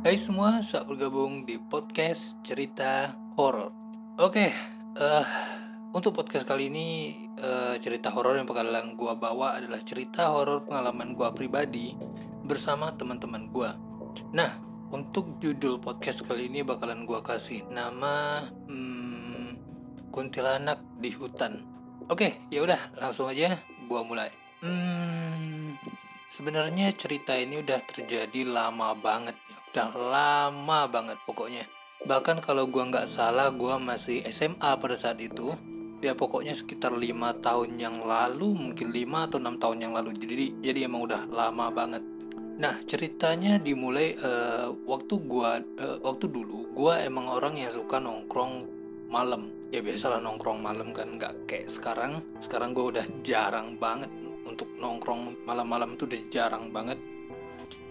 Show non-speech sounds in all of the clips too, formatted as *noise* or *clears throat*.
Hai semua, selamat bergabung di podcast cerita horor. Oke, eh untuk podcast kali ini eh, cerita horor yang bakalan gua bawa adalah cerita horor pengalaman gua pribadi bersama teman-teman gua. Nah, untuk judul podcast kali ini bakalan gua kasih nama hmm, kuntilanak di hutan. Oke, ya udah langsung aja gua mulai. Hmm, sebenarnya cerita ini udah terjadi lama banget. Udah lama banget pokoknya. Bahkan kalau gua nggak salah gua masih SMA pada saat itu. Ya pokoknya sekitar lima tahun yang lalu, mungkin 5 atau enam tahun yang lalu. Jadi jadi emang udah lama banget. Nah, ceritanya dimulai eh, waktu gua eh, waktu dulu gua emang orang yang suka nongkrong malam. Ya biasalah nongkrong malam kan nggak kayak sekarang. Sekarang gua udah jarang banget untuk nongkrong malam-malam itu udah jarang banget.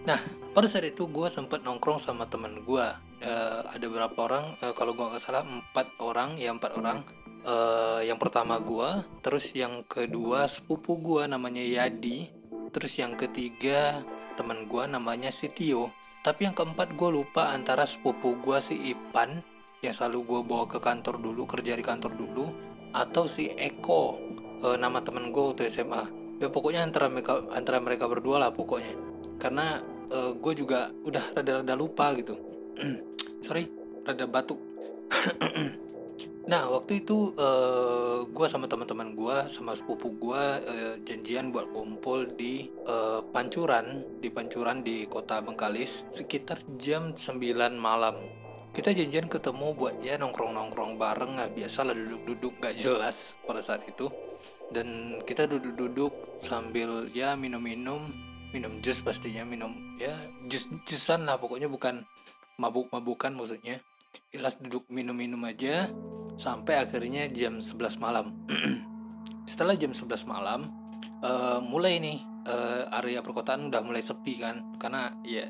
Nah, pada saat itu gua sempat nongkrong sama temen gua. Eh, ada berapa orang? Eh, kalau gua nggak salah empat orang, ya empat orang. Eh, yang pertama gua, terus yang kedua sepupu gua namanya Yadi, terus yang ketiga teman gua namanya si Tio. Tapi yang keempat gue lupa antara sepupu gua si Ipan yang selalu gue bawa ke kantor dulu kerja di kantor dulu atau si Eko eh, nama temen gue waktu SMA. Ya pokoknya antara mereka antara mereka berdua lah pokoknya. Karena gue juga udah rada-rada lupa gitu. *clears throat* Sorry, rada batuk. *clears throat* Nah, waktu itu eh, gua sama teman-teman gua sama sepupu gua eh, janjian buat kumpul di eh, Pancuran, di Pancuran di Kota Bengkalis sekitar jam 9 malam. Kita janjian ketemu buat ya nongkrong-nongkrong bareng lah, biasalah duduk-duduk gak jelas pada saat itu. Dan kita duduk-duduk sambil ya minum-minum, minum jus pastinya, minum ya jus-jusan lah pokoknya bukan mabuk-mabukan maksudnya. Jelas duduk minum-minum aja sampai akhirnya jam 11 malam. *clears throat* Setelah jam 11 malam, uh, mulai nih uh, area perkotaan udah mulai sepi kan, karena ya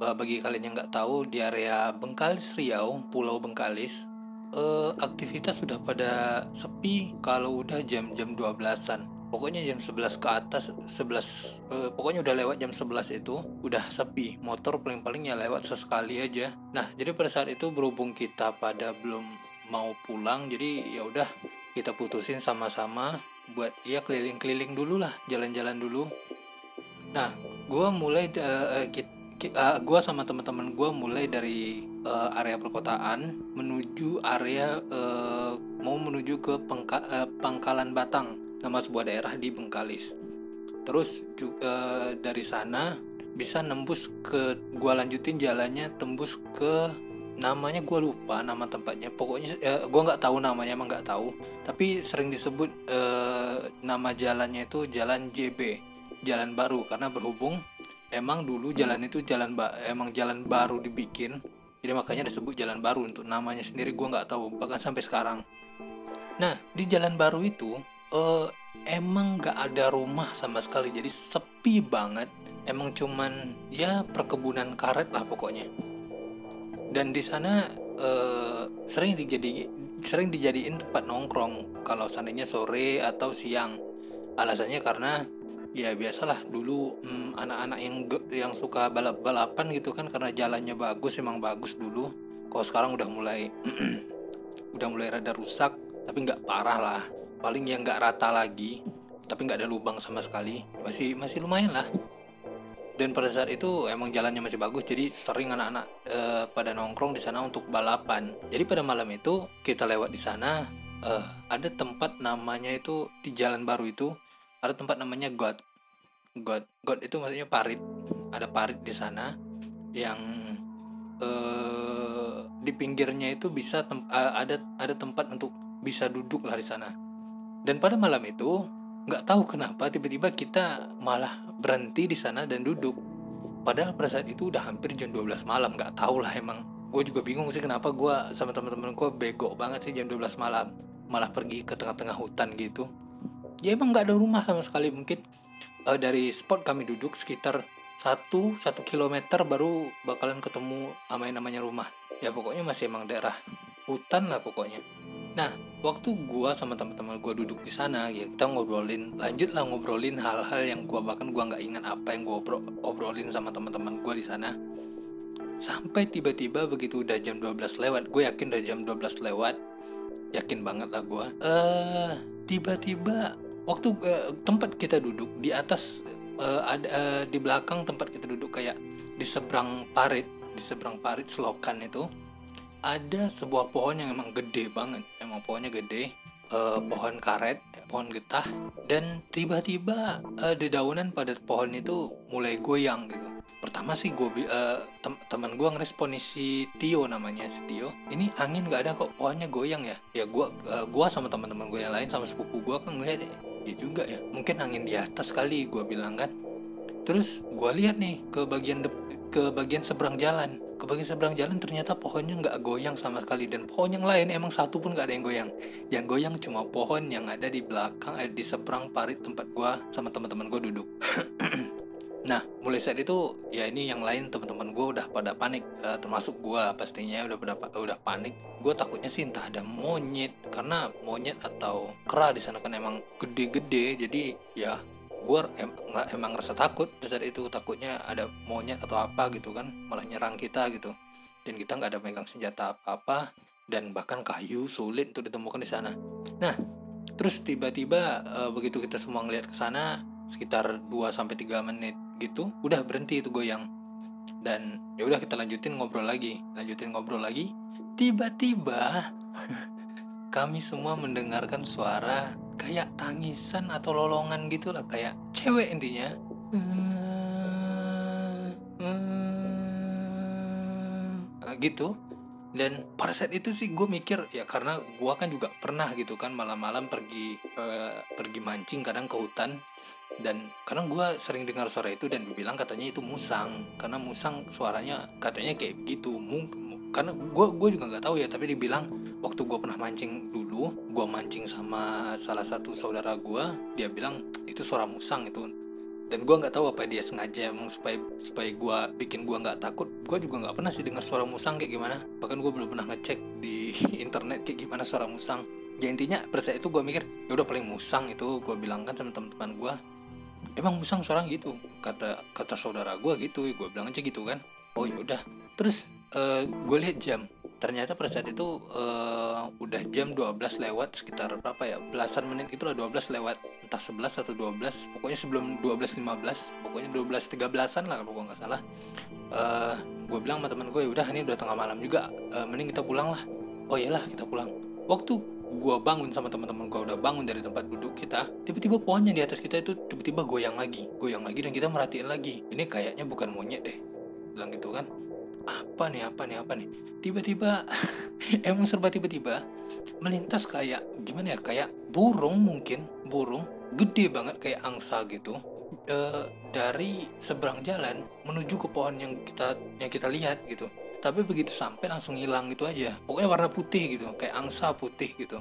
bagi kalian yang nggak tahu di area Bengkalis Riau, Pulau Bengkalis, uh, aktivitas sudah pada sepi kalau udah jam-jam 12-an. Pokoknya jam 11 ke atas 11 uh, pokoknya udah lewat jam 11 itu udah sepi. Motor paling-paling ya lewat sesekali aja. Nah, jadi pada saat itu berhubung kita pada belum mau pulang jadi ya udah kita putusin sama-sama buat ya keliling-keliling dulu lah jalan-jalan dulu nah gue mulai uh, uh, gue sama teman-teman gue mulai dari uh, area perkotaan menuju area uh, mau menuju ke Pengka, uh, Pangkalan Batang nama sebuah daerah di Bengkalis. Terus uh, dari sana bisa nembus ke gua lanjutin jalannya tembus ke namanya gue lupa nama tempatnya. Pokoknya eh, gue nggak tahu namanya emang nggak tahu. Tapi sering disebut eh, nama jalannya itu jalan JB jalan baru. Karena berhubung emang dulu jalan itu jalan ba emang jalan baru dibikin. Jadi makanya disebut jalan baru untuk namanya sendiri gue nggak tahu. Bahkan sampai sekarang. Nah di jalan baru itu eh, emang nggak ada rumah sama sekali. Jadi sepi banget. Emang cuman ya perkebunan karet lah pokoknya. Dan di sana uh, sering dijadi sering dijadiin tempat nongkrong. Kalau seandainya sore atau siang. Alasannya karena ya biasalah dulu hmm, anak-anak hmm, yang yang suka balap-balapan gitu kan. Karena jalannya bagus emang bagus dulu. Kalau sekarang udah mulai *clears throat* udah mulai rada rusak tapi nggak parah lah paling yang nggak rata lagi tapi nggak ada lubang sama sekali masih masih lumayan lah. Dan pada saat itu emang jalannya masih bagus jadi sering anak-anak e, pada nongkrong di sana untuk balapan. Jadi pada malam itu kita lewat di sana e, ada tempat namanya itu di jalan baru itu ada tempat namanya God. God God itu maksudnya parit. Ada parit di sana yang e, di pinggirnya itu bisa tem ada ada tempat untuk bisa duduk lah di sana dan pada malam itu nggak tahu kenapa tiba-tiba kita malah berhenti di sana dan duduk. Padahal pada saat itu udah hampir jam 12 malam nggak tahu lah emang. Gue juga bingung sih kenapa gue sama teman-teman gue bego banget sih jam 12 malam. Malah pergi ke tengah-tengah hutan gitu. Ya emang nggak ada rumah sama sekali. Mungkin uh, dari spot kami duduk sekitar satu satu kilometer baru bakalan ketemu sama yang namanya rumah. Ya pokoknya masih emang daerah hutan lah pokoknya Nah, waktu gua sama teman-teman gua duduk di sana, ya kita ngobrolin, lanjut lah ngobrolin hal-hal yang gua bahkan gua nggak ingat apa yang gua obrolin sama teman-teman gua di sana. sampai tiba-tiba begitu udah jam 12 lewat gue yakin udah jam 12 lewat yakin banget lah gue uh, tiba-tiba waktu uh, tempat kita duduk di atas uh, ada uh, di belakang tempat kita duduk kayak di seberang parit di seberang parit selokan itu ada sebuah pohon yang emang gede banget. Emang pohonnya gede uh, pohon karet pohon getah dan tiba-tiba uh, dedaunan pada pohon itu mulai goyang gitu. Pertama sih gue uh, tem teman gue ngerespon si Tio namanya si Tio. Ini angin nggak ada kok pohonnya goyang ya? Ya gue uh, gua sama teman-teman gue yang lain sama sepupu gue kan ngeliat ya juga ya mungkin angin di atas kali gue bilang kan. Terus gue lihat nih ke bagian ke bagian seberang jalan ke seberang jalan ternyata pohonnya nggak goyang sama sekali. Dan pohon yang lain emang satu pun nggak ada yang goyang. Yang goyang cuma pohon yang ada di belakang eh, di seberang parit tempat gue sama teman-teman gue duduk. *clears throat* Nah, mulai saat itu ya ini yang lain teman-teman gue udah pada panik, uh, termasuk gue pastinya udah pada udah panik. Gue takutnya sih entah ada monyet karena monyet atau kera di sana kan emang gede-gede, jadi ya gue em emang rasa takut. Saat itu takutnya ada monyet atau apa gitu kan malah nyerang kita gitu. Dan kita nggak ada megang senjata apa-apa dan bahkan kayu sulit untuk ditemukan di sana. Nah, terus tiba-tiba uh, begitu kita semua ngeliat ke sana sekitar 2 sampai 3 menit gitu udah berhenti itu goyang. Dan ya udah kita lanjutin ngobrol lagi lanjutin ngobrol lagi. Tiba-tiba *laughs* kami semua mendengarkan suara kayak tangisan atau lolongan gitulah kayak cewek intinya. Nah, gitu. Dan pada saat itu sih gue mikir ya karena gue kan juga pernah gitu kan malam-malam pergi uh, pergi mancing kadang ke hutan. Dan karena gue sering dengar suara itu dan dibilang katanya itu musang. Karena musang suaranya katanya kayak begitu mungkin karena gue gue juga nggak tahu ya tapi dibilang waktu gue pernah mancing dulu gue mancing sama salah satu saudara gue dia bilang itu suara musang itu. Dan gue nggak tahu apa dia sengaja emang supaya supaya gue bikin gue nggak takut. Gue juga nggak pernah sih dengar suara musang kayak gimana. Bahkan gue belum pernah ngecek di *laughs* internet kayak gimana suara musang. Ya intinya pada itu gue mikir ya udah paling musang itu gue bilang kan sama teman-teman gue emang musang seorang gitu? Kata kata saudara gue gitu gue bilang aja gitu kan. Oh ya udah. Terus eh, gue lihat jam. Ternyata pada saat itu uh, udah jam 12 lewat sekitar berapa ya? Belasan menit itulah 12 lewat. Entah 11 atau 12 pokoknya sebelum 12.15 pokoknya 12.13an lah kalau gue nggak salah. Uh, gue bilang sama temen gue ya udah ini udah tengah malam juga. Uh, mending kita pulang lah. Oh iyalah kita pulang. Waktu gue bangun sama teman-teman gue udah bangun dari tempat duduk kita tiba-tiba pohonnya di atas kita itu tiba-tiba goyang lagi goyang lagi dan kita merhatiin lagi. Ini kayaknya bukan monyet deh bilang gitu kan apa nih apa nih apa nih? Tiba-tiba *laughs* emang serba tiba-tiba melintas kayak gimana ya kayak burung mungkin burung gede banget kayak angsa gitu e, dari seberang jalan menuju ke pohon yang kita yang kita lihat gitu. Tapi begitu sampai langsung hilang gitu aja. Pokoknya warna putih gitu kayak angsa putih gitu.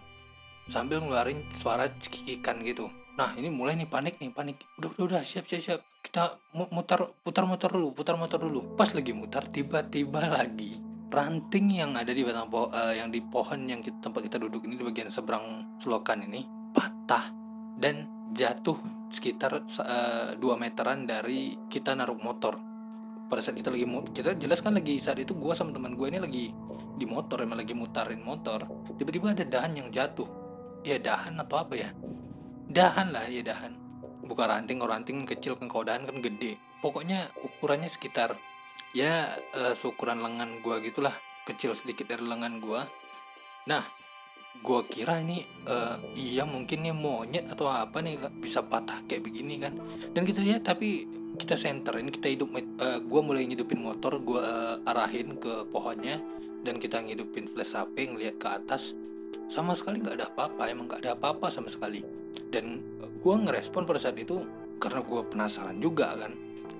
Sambil ngeluarin suara cekikikan gitu nah ini mulai nih panik nih panik. Udah udah udah siap siap siap. Kita mutar putar mutar dulu putar mutar dulu. Pas lagi mutar tiba-tiba lagi ranting yang ada di batang pohon uh, yang di pohon yang kita, tempat kita duduk ini di bagian seberang selokan ini patah dan jatuh sekitar uh, 2 meteran dari kita naruh motor. Pada saat kita lagi kita jelas kan lagi saat itu gue sama teman gue ini lagi di motor emang lagi mutarin motor tiba-tiba ada dahan yang jatuh. Ya dahan atau apa ya dahan lah ya dahan. Bukan ranting kalau ranting kecil kan kalau dahan kan gede. Pokoknya ukurannya sekitar ya uh, seukuran lengan gue gitulah. Kecil sedikit dari lengan gue nah gue kira ini uh, iya mungkin nih monyet atau apa nih bisa patah kayak begini kan? Dan kita lihat tapi kita center ini kita hidup uh, eh, gue mulai ngidupin motor gue uh, arahin ke pohonnya dan kita ngidupin flash HP ngeliat ke atas. Sama sekali nggak ada apa-apa emang nggak ada apa-apa sama sekali dan gue ngerespon pada saat itu karena gue penasaran juga kan.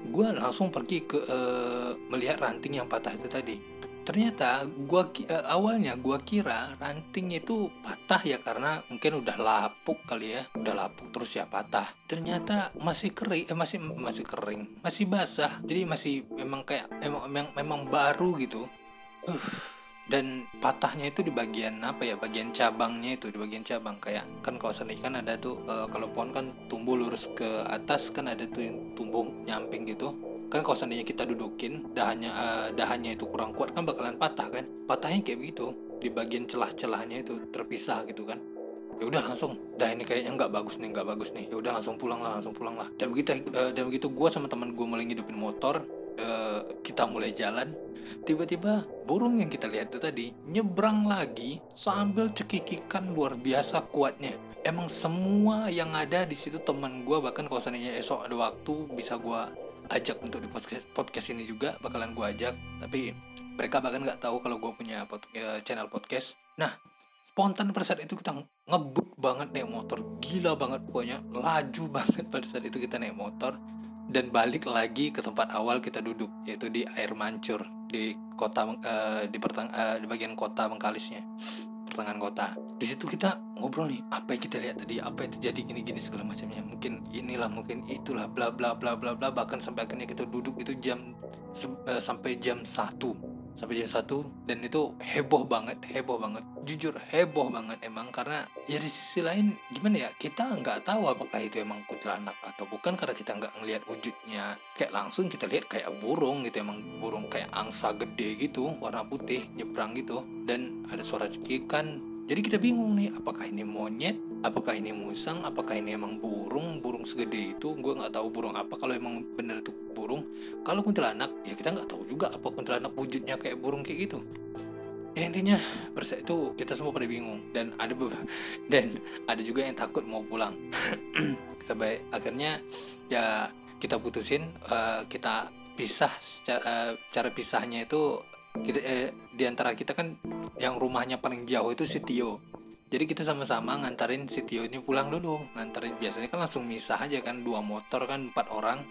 Gue langsung pergi ke uh, melihat ranting yang patah itu tadi. Ternyata gua uh, awalnya gua kira ranting itu patah ya karena mungkin udah lapuk kali ya. Udah lapuk terus ya patah. Ternyata masih kering eh, masih masih kering masih basah. Jadi masih memang kayak memang, memang baru gitu. Uh dan patahnya itu di bagian apa ya? Bagian cabangnya itu di bagian cabang. Kayak kan kalau seni kan ada tuh uh, kalau pohon kan tumbuh lurus ke atas kan ada tuh yang tumbuh nyamping gitu. Kan kalau seandainya kita dudukin dahannya uh, dahannya itu kurang kuat kan bakalan patah kan? Patahnya kayak begitu. Di bagian celah-celahnya itu terpisah gitu kan. Ya udah langsung dah ini kayaknya nggak bagus nih nggak bagus nih. Ya udah langsung pulang lah langsung pulang lah. Dan begitu uh, dan begitu gue sama teman gue mulai ngidupin motor uh, kita mulai jalan. Tiba-tiba burung yang kita lihat itu tadi nyebrang lagi sambil cekikikan luar biasa kuatnya. Emang semua yang ada di situ teman gue bahkan kalau seandainya esok ada waktu bisa gue ajak untuk di podcast, podcast ini juga bakalan gue ajak. Tapi mereka bahkan nggak tahu kalau gue punya pod, uh, channel podcast. Nah spontan pada saat itu kita ngebut banget naik motor. Gila banget pokoknya. Laju *laughs* banget pada saat itu kita naik motor dan balik lagi ke tempat awal kita duduk yaitu di air mancur di kota uh, di pertang uh, di bagian kota Bengkalisnya pertengahan kota. Di situ kita ngobrol nih apa yang kita lihat tadi apa yang terjadi gini-gini segala macamnya. Mungkin inilah mungkin itulah bla bla bla bla bla. Bahkan sampai akhirnya kita duduk itu jam uh, sampai jam satu sampai jam satu dan itu heboh banget heboh banget. Jujur heboh banget emang karena ya di sisi lain gimana ya kita nggak tahu apakah itu emang kuntilanak atau bukan karena kita nggak ngelihat wujudnya. Kayak langsung kita lihat kayak burung gitu emang burung kayak angsa gede gitu warna putih nyebrang gitu dan ada suara cekikan jadi kita bingung nih apakah ini monyet apakah ini musang? Apakah ini emang burung? Burung segede itu gue nggak tahu burung apa. Kalau emang bener itu burung kalau kuntilanak ya kita nggak tahu juga apa kuntilanak wujudnya kayak burung kayak gitu. Ya intinya pada itu kita semua pada bingung. Dan ada *laughs* dan ada juga yang takut mau pulang. *clears throat* Sampai akhirnya ya kita putusin uh, kita pisah cara, uh, cara pisahnya itu kita eh, di antara kita kan yang rumahnya paling jauh itu si Tio jadi kita sama-sama ngantarin si Tio ini pulang dulu. Ngantarin biasanya kan langsung misah aja kan dua motor kan empat orang.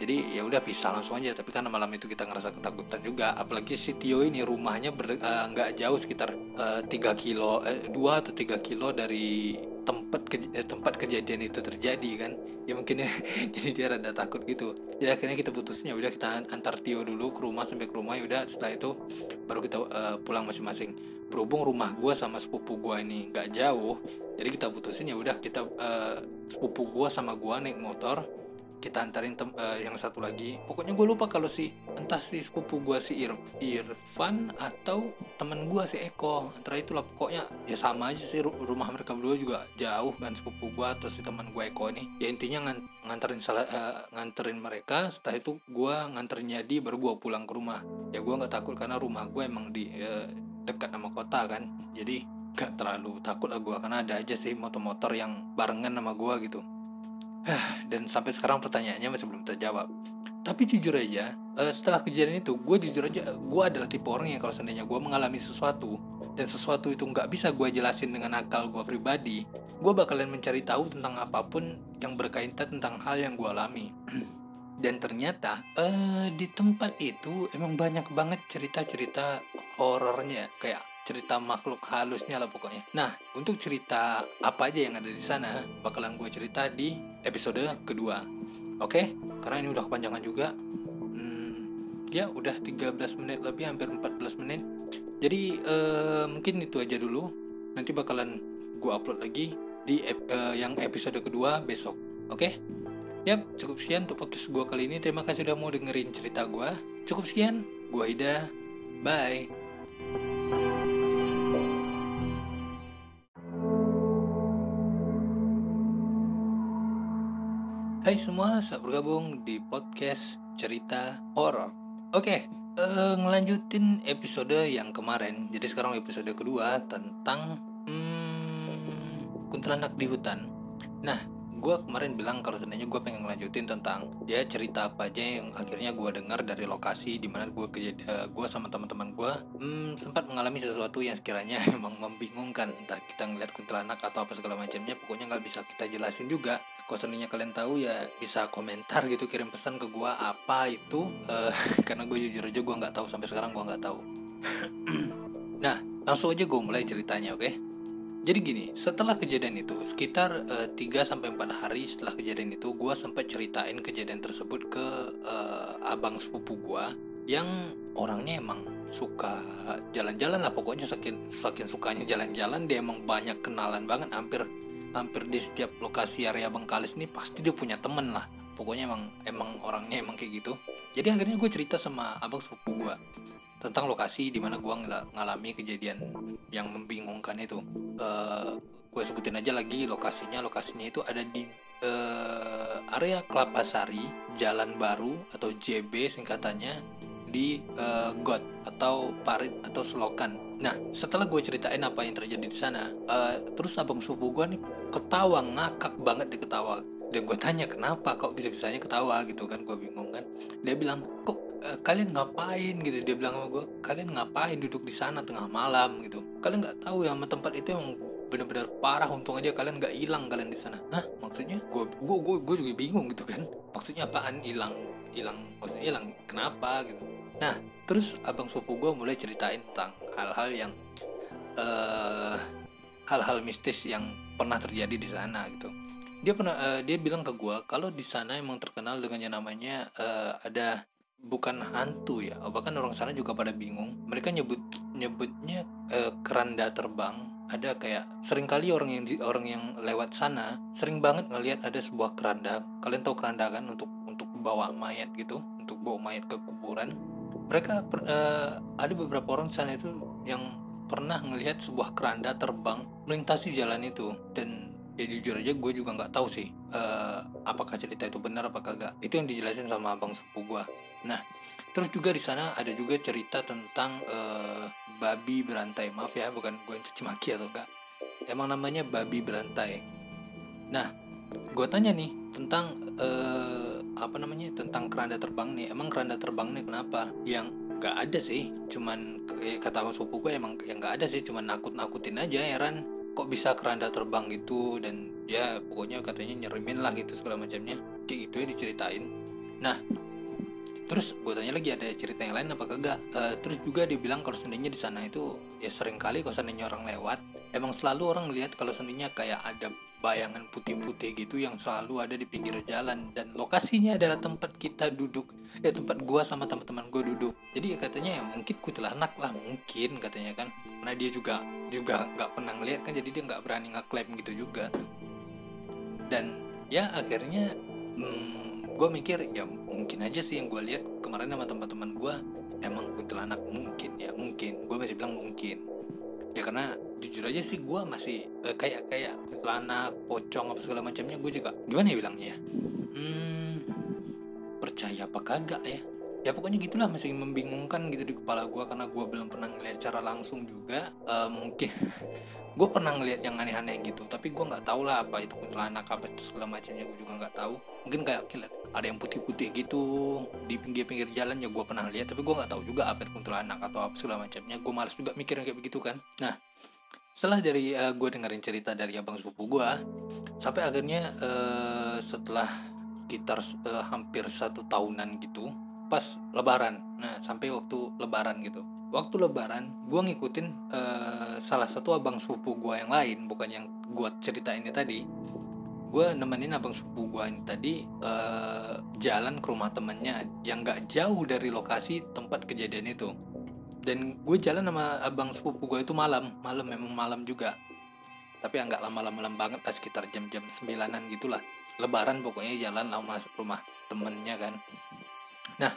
Jadi ya udah pisah langsung aja tapi karena malam itu kita ngerasa ketakutan juga apalagi si Tio ini rumahnya eh, nggak uh, jauh sekitar uh, eh, 3 kilo eh, 2 atau 3 kilo dari tempat ke, eh, tempat kejadian itu terjadi kan. Ya mungkin ya *laughs* jadi dia rada takut gitu. Jadi akhirnya kita putusnya udah kita antar Tio dulu ke rumah sampai ke rumah ya udah setelah itu baru kita uh, pulang masing-masing berhubung rumah gue sama sepupu gue ini nggak jauh jadi kita putusin ya udah kita uh, sepupu gue sama gue naik motor kita antarin tem uh, yang satu lagi. Pokoknya gue lupa kalau si entah si sepupu gue si Ir Irfan atau temen gue si Eko. Antara itulah pokoknya ya sama aja sih rumah mereka berdua juga jauh kan sepupu gue atau si teman gue Eko ini. Ya intinya ngan nganterin salah uh, nganterin mereka setelah itu gue nganterin Yadi baru gue pulang ke rumah. Ya gue nggak takut karena rumah gue emang di uh, dekat sama kota kan. Jadi gak terlalu takut lah gue karena ada aja sih motor-motor yang barengan sama gue gitu. Dan sampai sekarang pertanyaannya masih belum terjawab. Tapi jujur aja uh, setelah kejadian itu gue jujur aja gue adalah tipe orang yang kalau seandainya gue mengalami sesuatu dan sesuatu itu nggak bisa gue jelasin dengan akal gue pribadi gue bakalan mencari tahu tentang apa pun yang berkaitan tentang hal yang gue alami. *clears throat* Dan ternyata uh, di tempat itu emang banyak banget cerita-cerita horornya kayak cerita makhluk halusnya lah pokoknya. Nah, untuk cerita apa aja yang ada di sana bakalan gue cerita di episode kedua. Oke? Karena ini udah kepanjangan juga. Hmm, ya udah 13 menit lebih hampir 14 menit. Jadi uh, mungkin itu aja dulu. Nanti bakalan gue upload lagi di ep, uh, yang episode kedua besok. Oke? Yap, cukup sekian untuk podcast gue kali ini. Terima kasih sudah mau dengerin cerita gue. Cukup sekian. Gue Ida. Bye. Hai semua, selamat bergabung di podcast cerita horor. Oke, uh, ngelanjutin episode yang kemarin. Jadi sekarang episode kedua tentang hmm, kuntilanak di hutan. Nah, gue kemarin bilang kalau sebenarnya gue pengen ngelanjutin tentang ya cerita apa aja yang akhirnya gue dengar dari lokasi di mana gue uh, gue sama teman-teman gue hmm, sempat mengalami sesuatu yang sekiranya *laughs* emang membingungkan. Entah kita ngeliat kuntilanak atau apa segala macamnya pokoknya nggak bisa kita jelasin juga. Kalau seandainya kalian tahu ya bisa komentar gitu kirim pesan ke gue apa itu uh, *laughs* karena gue jujur aja gue nggak tahu sampai sekarang gue nggak tahu. *clears throat* Nah langsung aja gue mulai ceritanya oke? okay? Jadi gini, setelah kejadian itu, sekitar uh, eh, 3 sampai 4 hari setelah kejadian itu, gue sempat ceritain kejadian tersebut ke uh, abang sepupu gue yang orangnya emang suka jalan-jalan lah pokoknya saking saking sukanya jalan-jalan dia emang banyak kenalan banget hampir hampir di setiap lokasi area Bengkalis ini pasti dia punya temen lah. Pokoknya emang emang orangnya emang kayak gitu. Jadi akhirnya gue cerita sama abang sepupu gue tentang lokasi di mana gue ngalami kejadian yang membingungkan itu uh, gue sebutin aja lagi lokasinya lokasinya itu ada di uh, area Kelapa Sari Jalan Baru atau JB singkatannya di uh, got atau parit atau selokan. Nah, setelah gue ceritain apa yang terjadi di sana, uh, terus abang subuh gue nih ketawa ngakak banget di ketawa. Dan gue tanya kenapa kok bisa-bisanya ketawa gitu kan, gue bingung kan. Dia bilang kok uh, kalian ngapain? Gitu? Dia bilang sama gue, kalian ngapain duduk di sana tengah malam? Gitu? Kalian nggak tahu ya sama tempat itu emang benar-benar parah untung aja kalian nggak hilang kalian di sana. Hah? Maksudnya? Gue gue gue juga bingung gitu kan. Maksudnya apaan? Hilang hilang maksudnya hilang kenapa? Gitu. Nah, terus abang sepupu gue mulai ceritain tentang hal-hal yang eh, hal-hal mistis yang pernah terjadi di sana gitu. Dia pernah uh, dia bilang ke gue kalau di sana emang terkenal dengan yang namanya uh, ada bukan hantu ya, bahkan orang sana juga pada bingung. Mereka nyebut nyebutnya uh, keranda terbang. Ada kayak sering kali orang yang di, orang yang lewat sana sering banget ngelihat ada sebuah keranda. Kalian tahu keranda kan untuk untuk bawa mayat gitu, untuk bawa mayat ke kuburan mereka uh, ada beberapa orang sana itu yang pernah melihat sebuah keranda terbang melintasi jalan itu dan ya jujur aja gue juga nggak tahu sih uh, apakah cerita itu benar apa kagak itu yang dijelasin sama abang sepupu gue nah terus juga di sana ada juga cerita tentang uh, babi berantai. Maaf ya bukan gue yang caci maki atau enggak. Emang namanya babi berantai. Nah gue tanya nih tentang uh, apa namanya tentang keranda terbang nih. Emang keranda terbang nih kenapa? Yang nggak ada sih cuman eh, kata sepupu gue emang yang nggak ada sih cuman nakut nakutin aja heran kok bisa keranda terbang gitu? Dan ya pokoknya katanya nyerimin lah gitu segala macamnya. Kayak gitu ya diceritain. Nah terus gue tanya lagi ada cerita yang lain apa kagak? Uh, terus juga dia bilang kalau seandainya di sana itu ya sering kali kalau seandainya orang lewat emang selalu orang lihat kalau seandainya kayak ada bayangan putih-putih gitu yang selalu ada di pinggir jalan. Dan lokasinya adalah tempat kita duduk ya tempat gua sama teman-teman gua duduk. Jadi ya katanya ya mungkin anak lah mungkin katanya kan. Karena dia juga juga nggak pernah ngeliat kan jadi dia nggak berani ngeklaim gitu juga. Dan ya akhirnya hmm, gue mikir ya mungkin aja sih yang gue lihat kemarin sama teman-teman gue emang kuntilanak mungkin ya mungkin. Gue masih bilang mungkin. Ya karena jujur aja sih gue masih uh, kayak kayak kuntilanak pocong apa segala macamnya gue juga gimana ya bilangnya ya? Hmm, percaya apa kagak ya? Ya pokoknya gitulah masih membingungkan gitu di kepala gue karena gue belum pernah ngeliat secara langsung juga uh, mungkin *laughs* gue pernah ngeliat yang aneh-aneh gitu. Tapi gue nggak tahu lah apa itu kuntilanak apa itu segala macamnya gue juga nggak tahu mungkin kayak ada yang putih-putih gitu di pinggir-pinggir jalan ya gue pernah lihat tapi gue nggak tahu juga apa itu kuntilanak atau apa segala macamnya. Gue males juga mikir kayak begitu kan. Nah setelah dari uh, eh, gue dengerin cerita dari abang sepupu gue sampai akhirnya uh, setelah sekitar uh, hampir satu tahunan gitu pas lebaran. Nah sampai waktu lebaran gitu. Waktu lebaran gue ngikutin uh, salah satu abang sepupu gue yang lain bukan yang gue cerita ini tadi gue nemenin abang sepupu gue ini tadi uh, jalan ke rumah temennya yang gak jauh dari lokasi tempat kejadian itu. Dan gue jalan sama abang sepupu gue itu malam malam memang malam juga. Tapi nggak lama-lama banget lah sekitar jam-jam sembilanan gitulah. Lebaran pokoknya jalan lama rumah temennya kan. Nah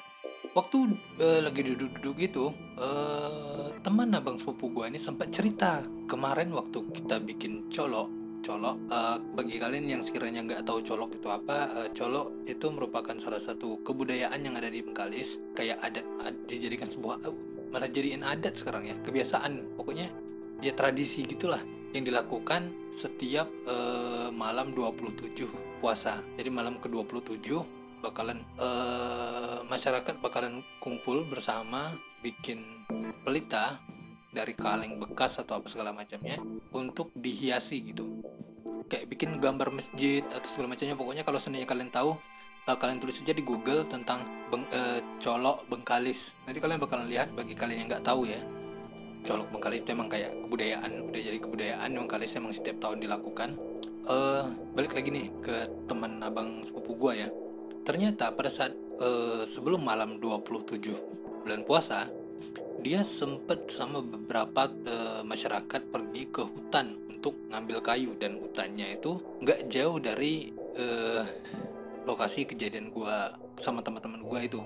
waktu uh, lagi duduk-duduk gitu uh, teman abang sepupu gue ini sempat cerita kemarin waktu kita bikin colok colok uh, bagi kalian yang sekiranya nggak tahu colok itu apa uh, colok itu merupakan salah satu kebudayaan yang ada di Bengkalis. Kayak adat ad, dijadikan sebuah uh, malah jadiin adat sekarang ya kebiasaan. Pokoknya ya tradisi gitulah yang dilakukan setiap uh, malam 27 puasa. Jadi malam ke 27 bakalan uh, masyarakat bakalan kumpul bersama bikin pelita dari kaleng bekas atau apa segala macamnya untuk dihiasi gitu kayak bikin gambar masjid atau segala macamnya pokoknya kalau seandainya kalian tahu uh, kalian tulis saja di Google tentang beng, uh, colok Bengkalis. Nanti kalian bakalan lihat bagi kalian yang nggak tahu ya. Colok Bengkalis itu emang kayak kebudayaan, udah jadi kebudayaan Bengkalis emang setiap tahun dilakukan. Uh, balik lagi nih ke teman abang sepupu gua ya. Ternyata pada saat uh, sebelum malam 27 bulan puasa, dia sempet sama beberapa uh, masyarakat pergi ke hutan untuk ngambil kayu dan hutannya itu nggak jauh dari uh, lokasi kejadian gue sama teman-teman gue itu.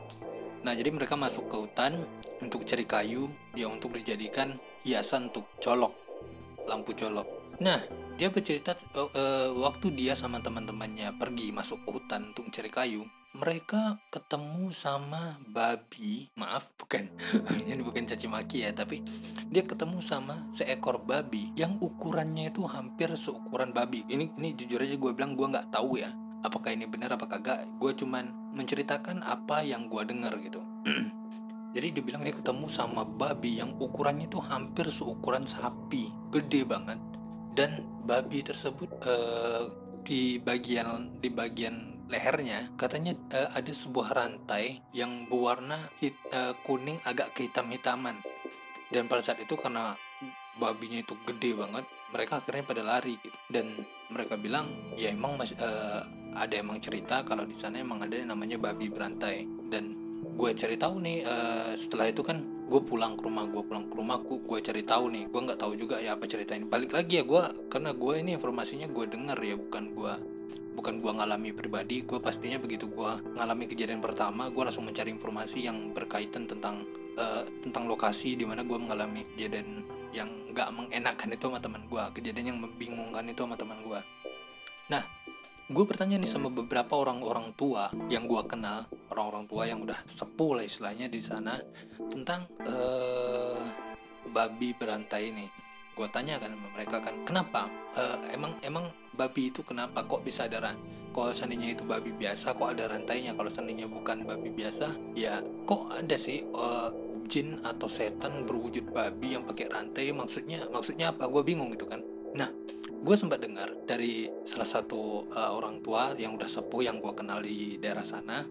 Nah jadi mereka masuk ke hutan untuk cari kayu ya untuk dijadikan hiasan untuk colok lampu colok. Nah dia bercerita uh, uh, waktu dia sama teman-temannya pergi masuk ke hutan untuk mencari kayu mereka ketemu sama babi maaf bukan. *laughs* Ini bukan caci maki ya tapi dia ketemu sama seekor babi yang ukurannya itu hampir seukuran babi. Ini ini jujur aja gue bilang gue nggak tahu ya apakah ini benar apa kagak. Gue cuman menceritakan apa yang gue dengar gitu. *clears throat* Jadi dibilang dia ketemu sama babi yang ukurannya itu hampir seukuran sapi gede banget. Dan babi tersebut uh, di bagian di bagian lehernya katanya uh, ada sebuah rantai yang berwarna hit, uh, kuning agak kehitam-hitaman. Dan pada saat itu karena babinya itu gede banget mereka akhirnya pada lari gitu. Dan mereka bilang ya emang mas, uh, ada emang cerita kalau di sana emang ada yang namanya babi berantai. Dan gue cari tahu nih uh, setelah itu kan gue pulang ke rumah gue pulang ke rumah gue, cari tahu nih. Gue nggak tahu juga ya apa cerita ini. Balik lagi ya gue karena gue ini informasinya gue dengar ya bukan gue bukan gue ngalami pribadi gue pastinya begitu gue ngalami kejadian pertama gue langsung mencari informasi yang berkaitan tentang uh, tentang lokasi di mana gue mengalami kejadian yang nggak mengenakan itu sama teman gue kejadian yang membingungkan itu sama teman gue nah gue bertanya nih sama beberapa orang-orang tua yang gue kenal orang-orang tua yang udah sepuh lah istilahnya di sana tentang uh, babi berantai ini gue tanya kan mereka kan kenapa? Uh, emang emang babi itu kenapa kok bisa ada ran kalau seandainya itu babi biasa kok ada rantainya kalau seandainya bukan babi biasa ya kok ada sih uh, jin atau setan berwujud babi yang pakai rantai? Maksudnya maksudnya apa? Gue bingung gitu kan. Nah gue sempat dengar dari salah satu uh, orang tua yang udah sepuh yang gue kenal di daerah sana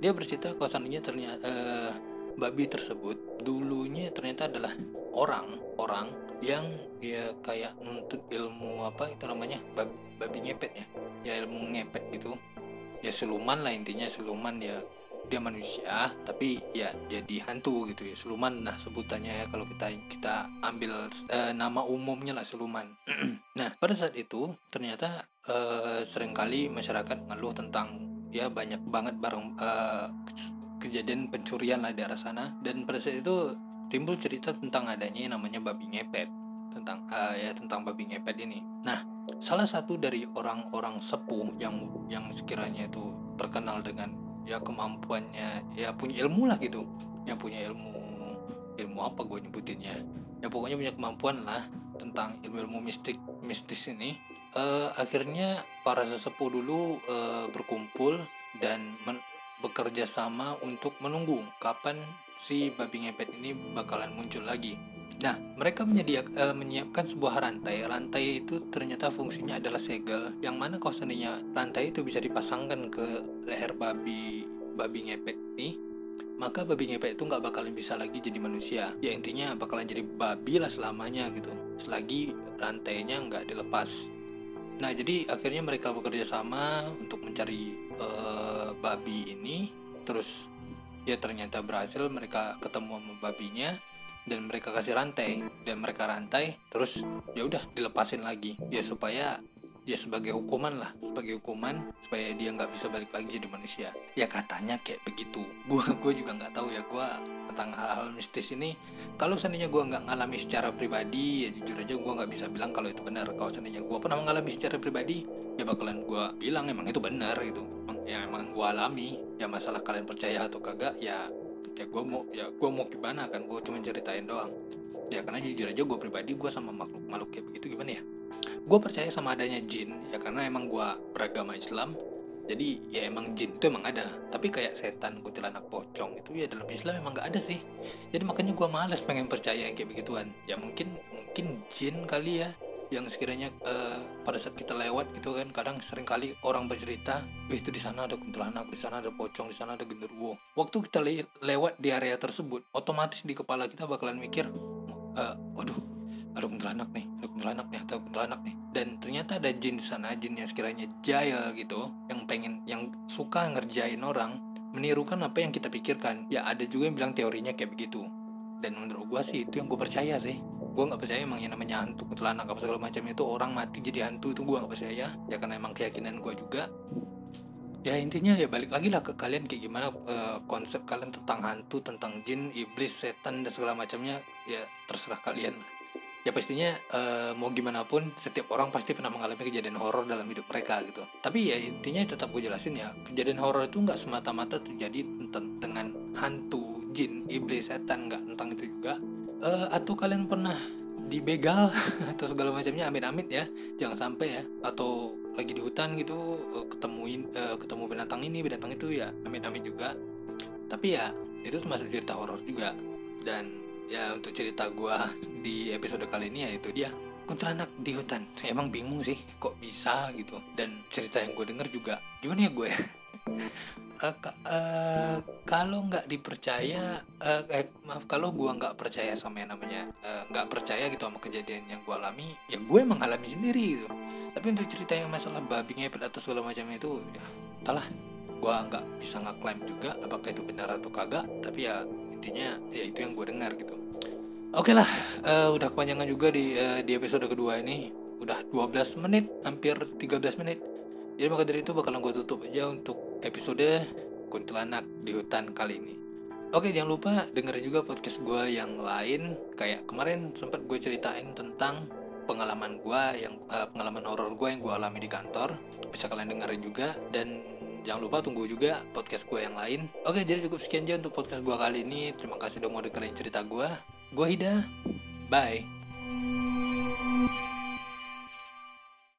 dia bercerita kalau seandainya ternyata uh, babi tersebut dulunya ternyata adalah orang orang yang ya kayak nuntut ilmu apa itu namanya babi, babi ngepet ya. Ya ilmu ngepet gitu. Ya siluman lah intinya siluman ya. Dia manusia tapi ya jadi hantu gitu ya siluman nah sebutannya ya kalau kita kita ambil uh, nama umumnya lah siluman. *clears throat* Nah pada saat itu ternyata uh, sering kali masyarakat ngeluh tentang ya banyak banget barang uh, kejadian pencurian lah di arah sana dan pada saat itu timbul cerita tentang adanya yang namanya babi ngepet tentang uh, ya tentang babi ngepet ini. Nah, salah satu dari orang-orang sepuh yang yang sekiranya itu terkenal dengan ya kemampuannya ya punya ilmu lah gitu, yang punya ilmu ilmu apa gue nyebutinnya, ya pokoknya punya kemampuan lah tentang ilmu-ilmu mistik mistis ini. Uh, akhirnya para sesepuh dulu uh, berkumpul dan bekerja sama untuk menunggu kapan si babi ngepet ini bakalan muncul lagi. Nah, mereka menyediakan, uh, menyiapkan sebuah rantai. Rantai itu ternyata fungsinya adalah segel, yang mana kalau seandainya rantai itu bisa dipasangkan ke leher babi babi ngepet ini, maka babi ngepet itu nggak bakalan bisa lagi jadi manusia. Ya intinya bakalan jadi babi lah selamanya gitu, selagi rantainya nggak dilepas. Nah, jadi akhirnya mereka bekerja sama untuk mencari uh, babi ini, terus ya ternyata berhasil mereka ketemu sama babinya dan mereka kasih rantai. Dan mereka rantai terus ya udah dilepasin lagi. Ya supaya ya sebagai hukuman lah sebagai hukuman supaya dia nggak bisa balik lagi jadi manusia. Ya katanya kayak begitu. Gue *laughs* gue juga nggak tahu ya gue tentang hal-hal mistis ini. Kalau seandainya gue nggak ngalami secara pribadi ya jujur aja gue nggak bisa bilang kalau itu benar. Kalau seandainya gue pernah mengalami secara pribadi ya bakalan gue bilang emang itu benar gitu. Ya emang gue alami. Ya masalah kalian percaya atau kagak ya ya gue mau ya gue mau gimana kan? Gue cuma ceritain doang. Ya karena jujur aja gue pribadi gue sama makhluk makhluk kayak begitu gimana ya gue percaya sama adanya jin ya karena emang gue beragama Islam. Jadi ya emang jin itu emang ada. Tapi kayak setan kuntilanak pocong itu ya dalam Islam emang gak ada sih. Jadi makanya gue males pengen percaya kayak begituan. Ya mungkin mungkin jin kali ya yang sekiranya uh, pada saat kita lewat gitu kan kadang sering kali orang bercerita itu di sana ada kuntilanak di sana ada pocong di sana ada genderuwo. Waktu kita le lewat di area tersebut otomatis di kepala kita bakalan mikir uh, waduh ada kuntilanak nih ada kuntilanak nih ada kuntilanak nih. Dan ternyata ada jin di sana jin yang sekiranya jaya gitu yang pengen yang suka ngerjain orang menirukan apa yang kita pikirkan. Ya ada juga yang bilang teorinya kayak begitu. Dan menurut gue sih itu yang gue percaya sih. Gue nggak percaya emang yang namanya hantu kuntilanak apa segala macam itu orang mati jadi hantu itu gue nggak percaya. Ya karena emang keyakinan gue juga. Ya intinya ya balik lagi lah ke kalian kayak gimana uh, konsep kalian tentang hantu tentang jin iblis setan dan segala macamnya. Ya terserah kalian ya pastinya uh, mau gimana pun setiap orang pasti pernah mengalami kejadian horor dalam hidup mereka gitu. Tapi ya intinya tetap gue jelasin ya kejadian horor itu nggak semata-mata terjadi dengan hantu jin iblis setan nggak tentang itu juga. Uh, atau kalian pernah dibegal *laughs* atau segala macamnya amit-amit ya jangan sampai ya. Atau lagi di hutan gitu uh, ketemuin uh, ketemu binatang ini binatang itu ya amit-amit juga. Tapi ya itu termasuk cerita horor juga. Dan ya untuk cerita gue di episode kali ini ya itu dia kuntilanak di hutan. Emang bingung sih kok bisa gitu. Dan cerita yang gue denger juga gimana ya gue uh, uh, kalau nggak dipercaya uh, eh, maaf kalau gue nggak percaya sama yang namanya nggak uh, percaya gitu sama kejadian yang gue alami ya gue mengalami sendiri gitu. Tapi untuk cerita yang masalah babi ngepet atau segala macam itu ya entahlah. Gue nggak bisa ngeklaim juga apakah itu benar atau kagak tapi ya intinya ya itu yang gue dengar gitu oke lah uh, udah kepanjangan juga di uh, di episode kedua ini. Udah 12 menit hampir 13 menit. Jadi maka dari itu bakalan gue tutup aja untuk episode kuntilanak di hutan kali ini. Oke jangan lupa dengerin juga podcast gue yang lain. Kayak kemarin sempat gue ceritain tentang pengalaman gue yang uh, pengalaman horor gue yang gue alami di kantor. Bisa kalian dengerin juga. Dan jangan lupa tunggu juga podcast gue yang lain. Oke jadi cukup sekian aja untuk podcast gue kali ini. Terima kasih udah mau dengerin cerita gue gue Hida. Bye